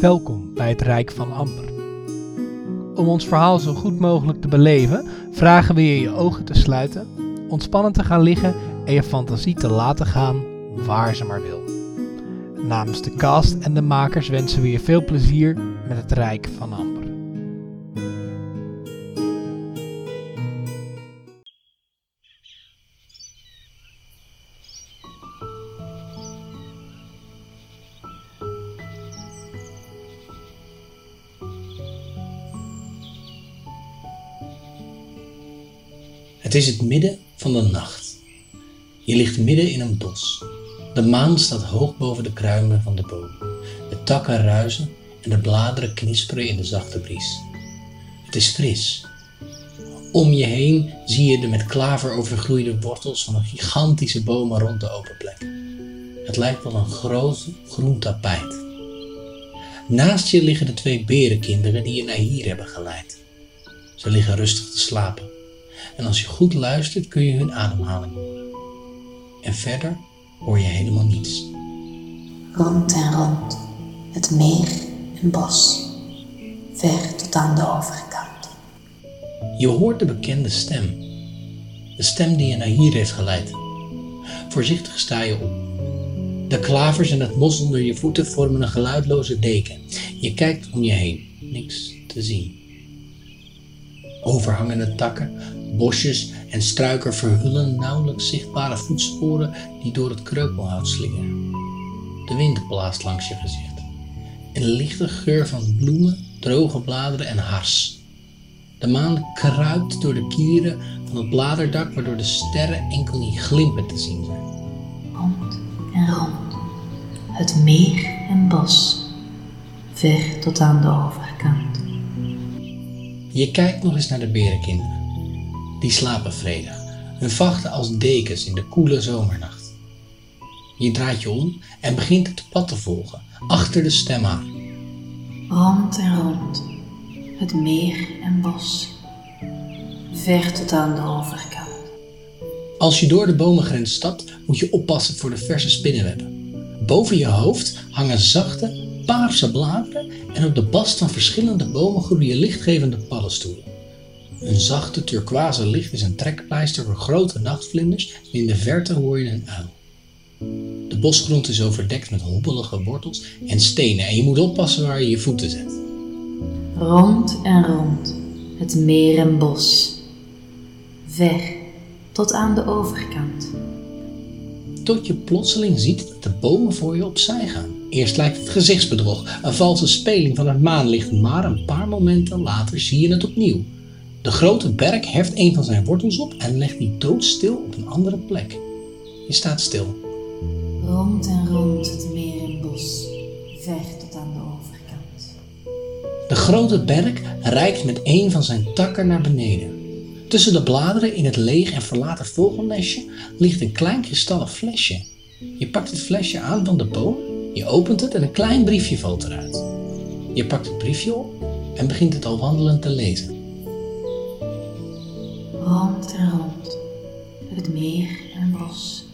Welkom bij het Rijk van Amber. Om ons verhaal zo goed mogelijk te beleven, vragen we je je ogen te sluiten, ontspannen te gaan liggen en je fantasie te laten gaan waar ze maar wil. Namens de cast en de makers wensen we je veel plezier met het Rijk van Amber. Het is het midden van de nacht. Je ligt midden in een bos. De maan staat hoog boven de kruinen van de boom. De takken ruizen en de bladeren knisperen in de zachte bries. Het is fris. Om je heen zie je de met klaver overgroeide wortels van een gigantische bomen rond de open plek. Het lijkt wel een groot groen tapijt. Naast je liggen de twee berenkinderen die je naar hier hebben geleid. Ze liggen rustig te slapen. En als je goed luistert kun je hun ademhaling horen. En verder hoor je helemaal niets. Rond en rond, het meer en bos, ver tot aan de overkant. Je hoort de bekende stem. De stem die je naar hier heeft geleid. Voorzichtig sta je op. De klavers en het mos onder je voeten vormen een geluidloze deken. Je kijkt om je heen, niks te zien. Overhangende takken, bosjes en struiken verhullen nauwelijks zichtbare voetsporen die door het kreupelhout slingeren. De wind blaast langs je gezicht. Een lichte geur van bloemen, droge bladeren en hars. De maan kruipt door de kieren van het bladerdak waardoor de sterren enkel niet glimpen te zien zijn. Rond en rond, het meer en bos, ver tot aan de overkant. Je kijkt nog eens naar de berenkinderen. Die slapen vredig, hun vachten als dekens in de koele zomernacht. Je draait je om en begint het pad te volgen, achter de stem aan. Rond en rond, het meer en bos, ver tot aan de overkant. Als je door de bomengrens stapt, moet je oppassen voor de verse spinnenwebben. Boven je hoofd hangen zachte, paarse bladeren en op de bast van verschillende bomen groeien lichtgevende paddenstoelen. Een zachte turquoise licht is een trekpleister voor grote nachtvlinders en in de verte hoor je een uil. De bosgrond is overdekt met hobbelige wortels en stenen en je moet oppassen waar je je voeten zet. Rond en rond, het meer en bos, ver tot aan de overkant. Tot je plotseling ziet dat de bomen voor je opzij gaan. Eerst lijkt het gezichtsbedrog, een valse speling van het maanlicht, maar een paar momenten later zie je het opnieuw. De grote berk heft een van zijn wortels op en legt die doodstil op een andere plek. Je staat stil. Rond en rond het meer en bos, ver tot aan de overkant. De grote berk reikt met een van zijn takken naar beneden. Tussen de bladeren in het leeg en verlaten vogelnestje ligt een klein kristallen flesje. Je pakt het flesje aan van de boom, je opent het en een klein briefje valt eruit. Je pakt het briefje op en begint het al wandelend te lezen. Rond en rond, het meer en bos,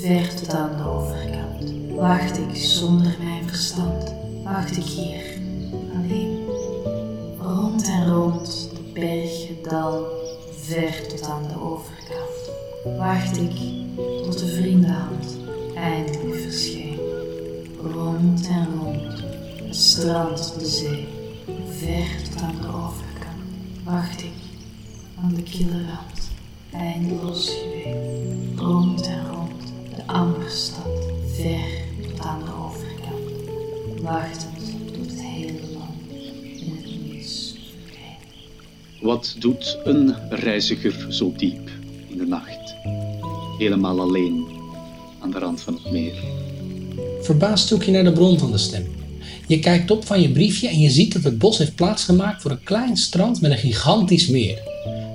ver tot aan de overkant. Wacht ik zonder mijn verstand, wacht ik hier, alleen. Rond en rond, de berg, het dal, ver tot aan de overkant. Wacht ik tot de vriendenhand eindelijk verschijnt. Rond en rond, het strand, de zee, ver tot aan de overkant. Wacht ik de kille rand, eindeloos geweest. Rond en rond, de amberstad, ver tot aan de overkant. Wachtend tot het hele land in het niets verdwijnt. Wat doet een reiziger zo diep in de nacht? Helemaal alleen aan de rand van het meer. Verbaasd zoek je naar de bron van de stem. Je kijkt op van je briefje en je ziet dat het bos heeft plaatsgemaakt voor een klein strand met een gigantisch meer.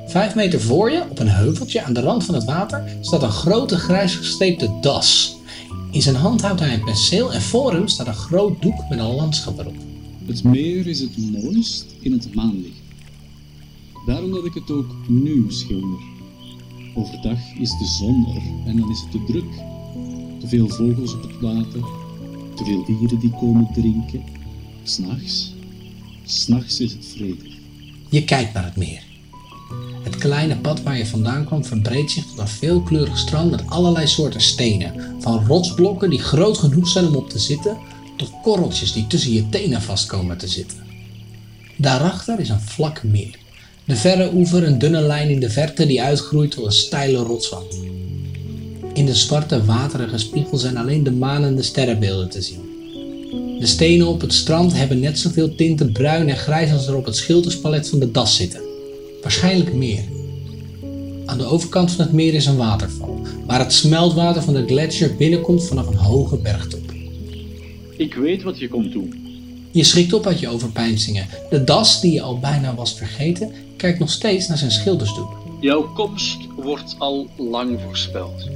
Vijf meter voor je, op een heuveltje aan de rand van het water, staat een grote grijs gestreepte das. In zijn hand houdt hij een penseel en voor hem staat een groot doek met een landschap erop. Het meer is het mooist in het maanlicht. Daarom dat ik het ook nu schilder. Overdag is de zon er en dan is het te druk. Te veel vogels op het water, te veel dieren die komen drinken, S'nachts? S'nachts is het vredig. Je kijkt naar het meer. Het kleine pad waar je vandaan kwam verbreedt zich tot een veelkleurig strand met allerlei soorten stenen. Van rotsblokken die groot genoeg zijn om op te zitten, tot korreltjes die tussen je tenen vast komen te zitten. Daarachter is een vlak meer. De verre oever een dunne lijn in de verte die uitgroeit tot een steile rotswand. In de zwarte waterige spiegel zijn alleen de maan en de sterrenbeelden te zien. De stenen op het strand hebben net zoveel tinten bruin en grijs als er op het schilderspalet van de das zitten. Waarschijnlijk meer. Aan de overkant van het meer is een waterval, waar het smeltwater van de gletsjer binnenkomt vanaf een hoge bergtop. Ik weet wat je komt doen. Je schrikt op uit je overpeinzingen. De das, die je al bijna was vergeten, kijkt nog steeds naar zijn schildersdoek. Jouw komst wordt al lang voorspeld.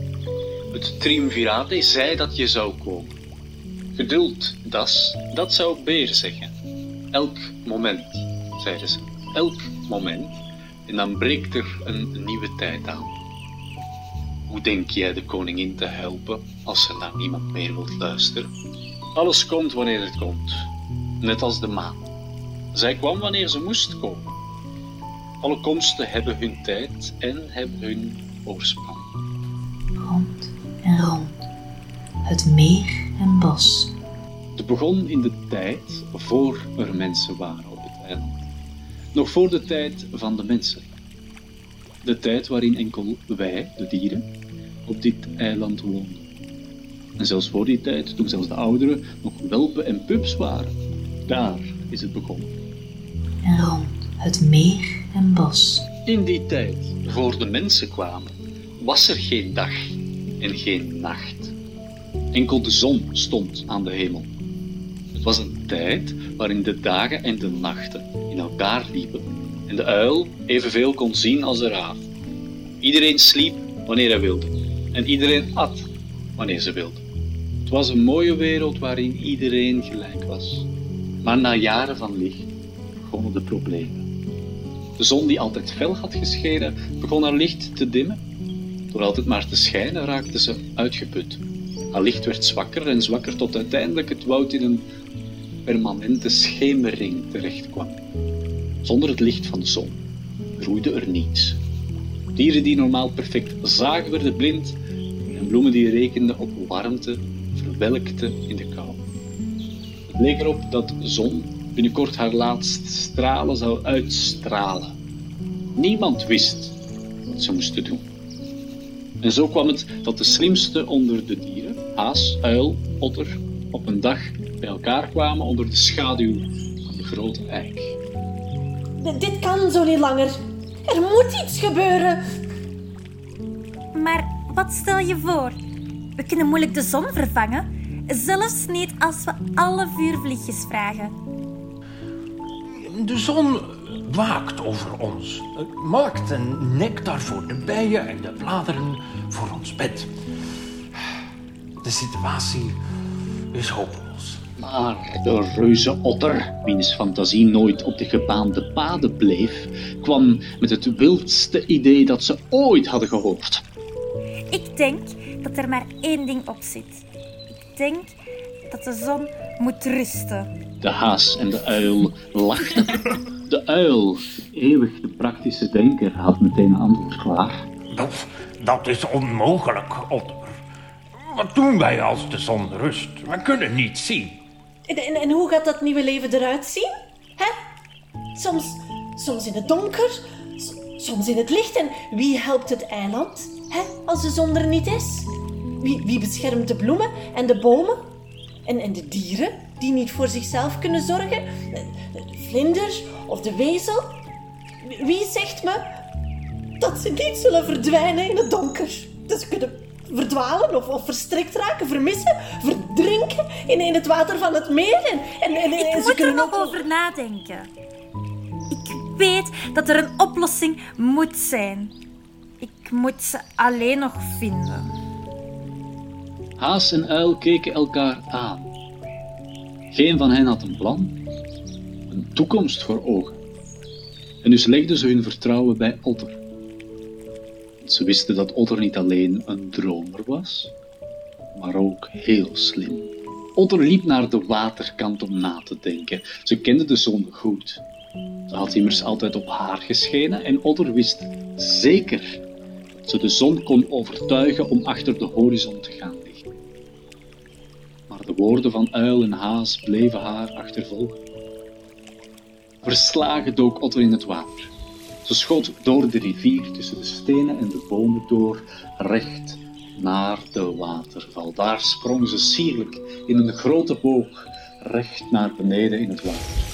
Het triumvirate zei dat je zou komen. Geduld, das, dat zou Beer zeggen. Elk moment, zeiden ze. Elk moment. En dan breekt er een nieuwe tijd aan. Hoe denk jij de koningin te helpen als ze naar niemand meer wilt luisteren? Alles komt wanneer het komt, net als de maan. Zij kwam wanneer ze moest komen. Alle komsten hebben hun tijd en hebben hun oorsprong. Rond en rond. Het meer en bos. Het begon in de tijd voor er mensen waren op het eiland. Nog voor de tijd van de mensen. De tijd waarin enkel wij, de dieren, op dit eiland woonden. En zelfs voor die tijd, toen zelfs de ouderen nog welpen en pups waren, daar is het begonnen. En rond. Het meer en bos. In die tijd, voor de mensen kwamen, was er geen dag en geen nacht. Enkel de zon stond aan de hemel. Het was een tijd waarin de dagen en de nachten elkaar liepen en de uil evenveel kon zien als de raaf. Iedereen sliep wanneer hij wilde en iedereen at wanneer ze wilde. Het was een mooie wereld waarin iedereen gelijk was. Maar na jaren van licht begonnen de problemen. De zon die altijd fel had geschenen, begon haar licht te dimmen. Door altijd maar te schijnen raakte ze uitgeput. Haar licht werd zwakker en zwakker tot uiteindelijk het woud in een permanente schemering terechtkwam. Zonder het licht van de zon groeide er niets. Dieren die normaal perfect zagen werden blind en bloemen die rekenden op warmte verwelkten in de kou. Het leek erop dat de zon binnenkort haar laatste stralen zou uitstralen. Niemand wist wat ze moesten doen. En zo kwam het dat de slimste onder de dieren, haas, uil, otter, op een dag bij elkaar kwamen onder de schaduw van de grote eik. Dit kan zo niet langer. Er moet iets gebeuren. Maar wat stel je voor? We kunnen moeilijk de zon vervangen, zelfs niet als we alle vuurvliegjes vragen. De zon waakt over ons, maakt een nectar voor de bijen en de bladeren voor ons bed. De situatie is hopeloos. Maar de reuze otter, wiens fantasie nooit op de gebaande paden bleef, kwam met het wildste idee dat ze ooit hadden gehoord. Ik denk dat er maar één ding op zit. Ik denk dat de zon moet rusten. De haas en de uil lachten. De uil, eeuwig de praktische denker, had meteen een antwoord klaar. Dat, dat is onmogelijk, Otter. Wat doen wij als de zon rust? We kunnen niet zien. En, en, hoe gaat dat nieuwe leven eruit zien? Hè? Soms, soms in het donker, soms in het licht. En wie helpt het eiland hè? als de zon er niet is? Wie, wie beschermt de bloemen en de bomen? En, en de dieren die niet voor zichzelf kunnen zorgen? De vlinder of de wezel? Wie zegt me dat ze niet zullen verdwijnen in het donker? Ze kunnen verdwalen of, of verstrikt raken, vermissen, verdrinken in, in het water van het meer. En, en, en, Ik ze moet er kunnen nog ook... over nadenken. Ik weet dat er een oplossing moet zijn. Ik moet ze alleen nog vinden. Haas en uil keken elkaar aan. Geen van hen had een plan, een toekomst voor ogen. En dus legden ze hun vertrouwen bij Otter. Ze wisten dat Otter niet alleen een dromer was, maar ook heel slim. Otter liep naar de waterkant om na te denken. Ze kende de zon goed. Ze had immers altijd op haar geschenen en Otter wist zeker dat ze de zon kon overtuigen om achter de horizon te gaan liggen. Maar de woorden van uil en haas bleven haar achtervolgen. Verslagen dook Otter in het water. Ze schoot door de rivier tussen de stenen en de bomen door, recht naar de waterval. Daar sprong ze sierlijk in een grote boog recht naar beneden in het water.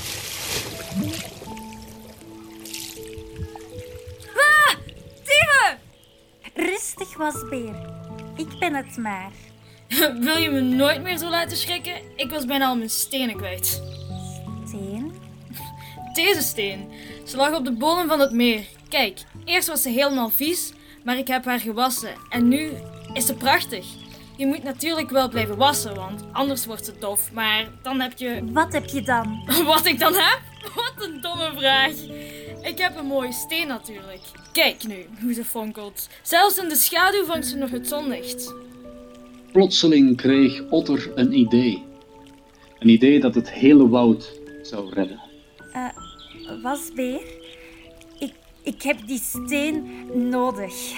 Dieven! Rustig, wasbeer. Ik ben het maar. Wil je me nooit meer zo laten schrikken? Ik was bijna al mijn stenen kwijt. Steen? Deze steen. Ze lag op de bodem van het meer. Kijk, eerst was ze helemaal vies, maar ik heb haar gewassen. En nu is ze prachtig. Je moet natuurlijk wel blijven wassen, want anders wordt ze dof. Maar dan heb je... Wat heb je dan? Wat ik dan heb? Wat een domme vraag. Ik heb een mooie steen natuurlijk. Kijk nu hoe ze fonkelt. Zelfs in de schaduw vangt ze nog het zonlicht. Plotseling kreeg Otter een idee. Een idee dat het hele woud zou redden. Eh, wasbeer? Ik, ik heb die steen nodig.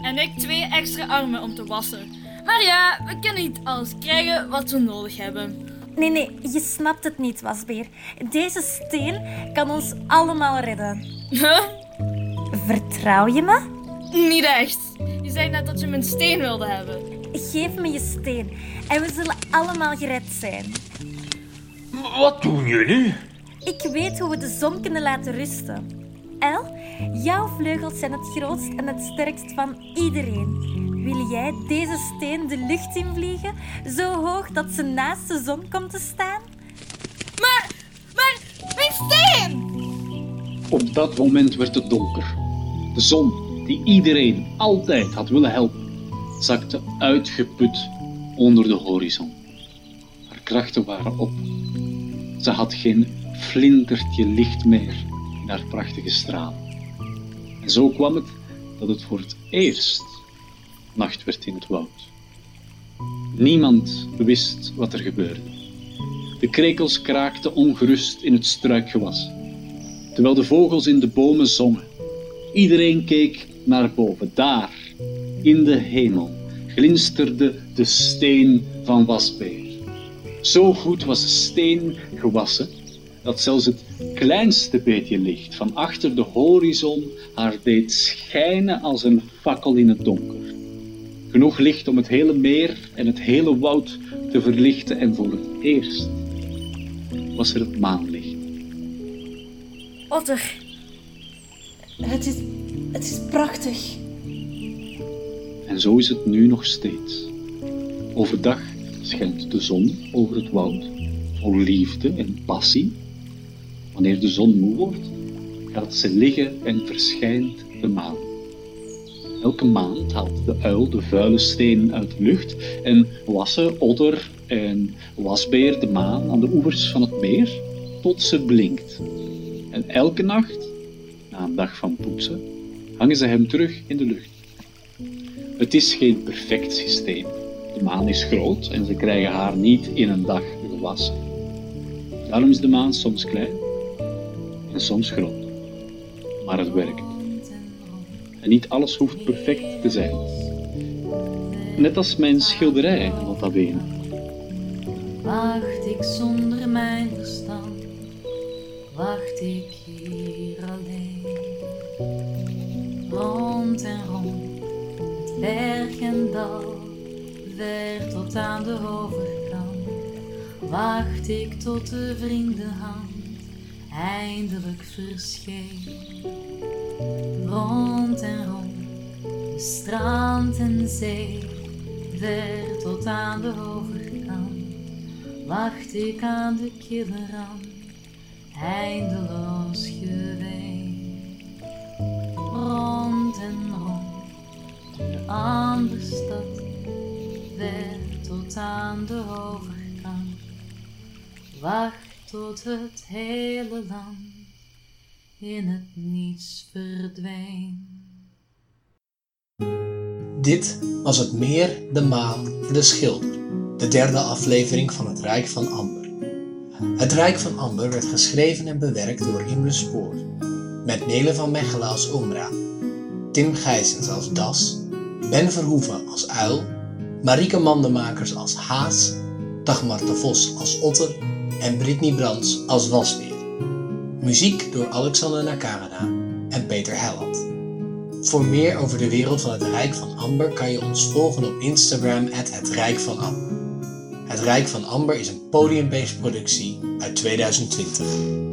En ik twee extra armen om te wassen. Maar ja, we kunnen niet alles krijgen wat we nodig hebben. Nee, nee, je snapt het niet, wasbeer. Deze steen kan ons allemaal redden. Huh? Vertrouw je me? Niet echt. Je zei net dat je mijn steen wilde hebben. Geef me je steen en we zullen allemaal gered zijn. Wat doen jullie? Ik weet hoe we de zon kunnen laten rusten. El, jouw vleugels zijn het grootst en het sterkst van iedereen. Wil jij deze steen de lucht invliegen, zo hoog dat ze naast de zon komt te staan? Maar, maar, mijn steen! Op dat moment werd het donker. De zon, die iedereen altijd had willen helpen, zakte uitgeput onder de horizon. Haar krachten waren op. Ze had geen flintertje licht meer in haar prachtige straal. En zo kwam het dat het voor het eerst nacht werd in het woud. Niemand wist wat er gebeurde. De krekels kraakten ongerust in het struikgewas, terwijl de vogels in de bomen zongen. Iedereen keek naar boven. Daar, in de hemel, glinsterde de steen van wasbeer. Zo goed was de steen gewassen dat zelfs het kleinste beetje licht van achter de horizon haar deed schijnen als een fakkel in het donker. Genoeg licht om het hele meer en het hele woud te verlichten en voor het eerst was er het maanlicht. Otter, Het is, het is prachtig. En zo is het nu nog steeds. Overdag schijnt de zon over het woud, vol liefde en passie. Wanneer de zon moe wordt, gaat ze liggen en verschijnt de maan. Elke maand haalt de uil de vuile stenen uit de lucht en wassen otter en wasbeer de maan aan de oevers van het meer tot ze blinkt. En elke nacht, na een dag van poetsen, hangen ze hem terug in de lucht. Het is geen perfect systeem. De maan is groot en ze krijgen haar niet in een dag gewassen. Daarom is de maan soms klein en soms groot. Maar het werkt. En niet alles hoeft perfect te zijn. Net als mijn schilderij, nota bene. Wacht ik zonder mijn verstand, wacht ik hier alleen. Rond en rond, het berg en dal, ver tot aan de overkant. Wacht ik tot de vriendenhand eindelijk verscheen. Rond en rond, de strand en zee, ver tot aan de overkant wacht ik aan de kille eindeloos geween. Rond en rond, de andere stad, ver tot aan de overkant. Wacht tot het hele land in het niets verdween. Dit was het meer, de maan en de schilder. de derde aflevering van Het Rijk van Amber. Het Rijk van Amber werd geschreven en bewerkt door Imre Spoor, met Nele van Mechelen als Omra, Tim Gijsens als Das, Ben Verhoeven als Uil, Marieke Mandenmakers als Haas, Dagmar de Vos als Otter en Britney Brands als Wasbeer. Muziek door Alexander Nakarada en Peter Helland. Voor meer over de wereld van het Rijk van Amber kan je ons volgen op Instagram het Rijk van Amber. Het Rijk van Amber is een podiumbased productie uit 2020.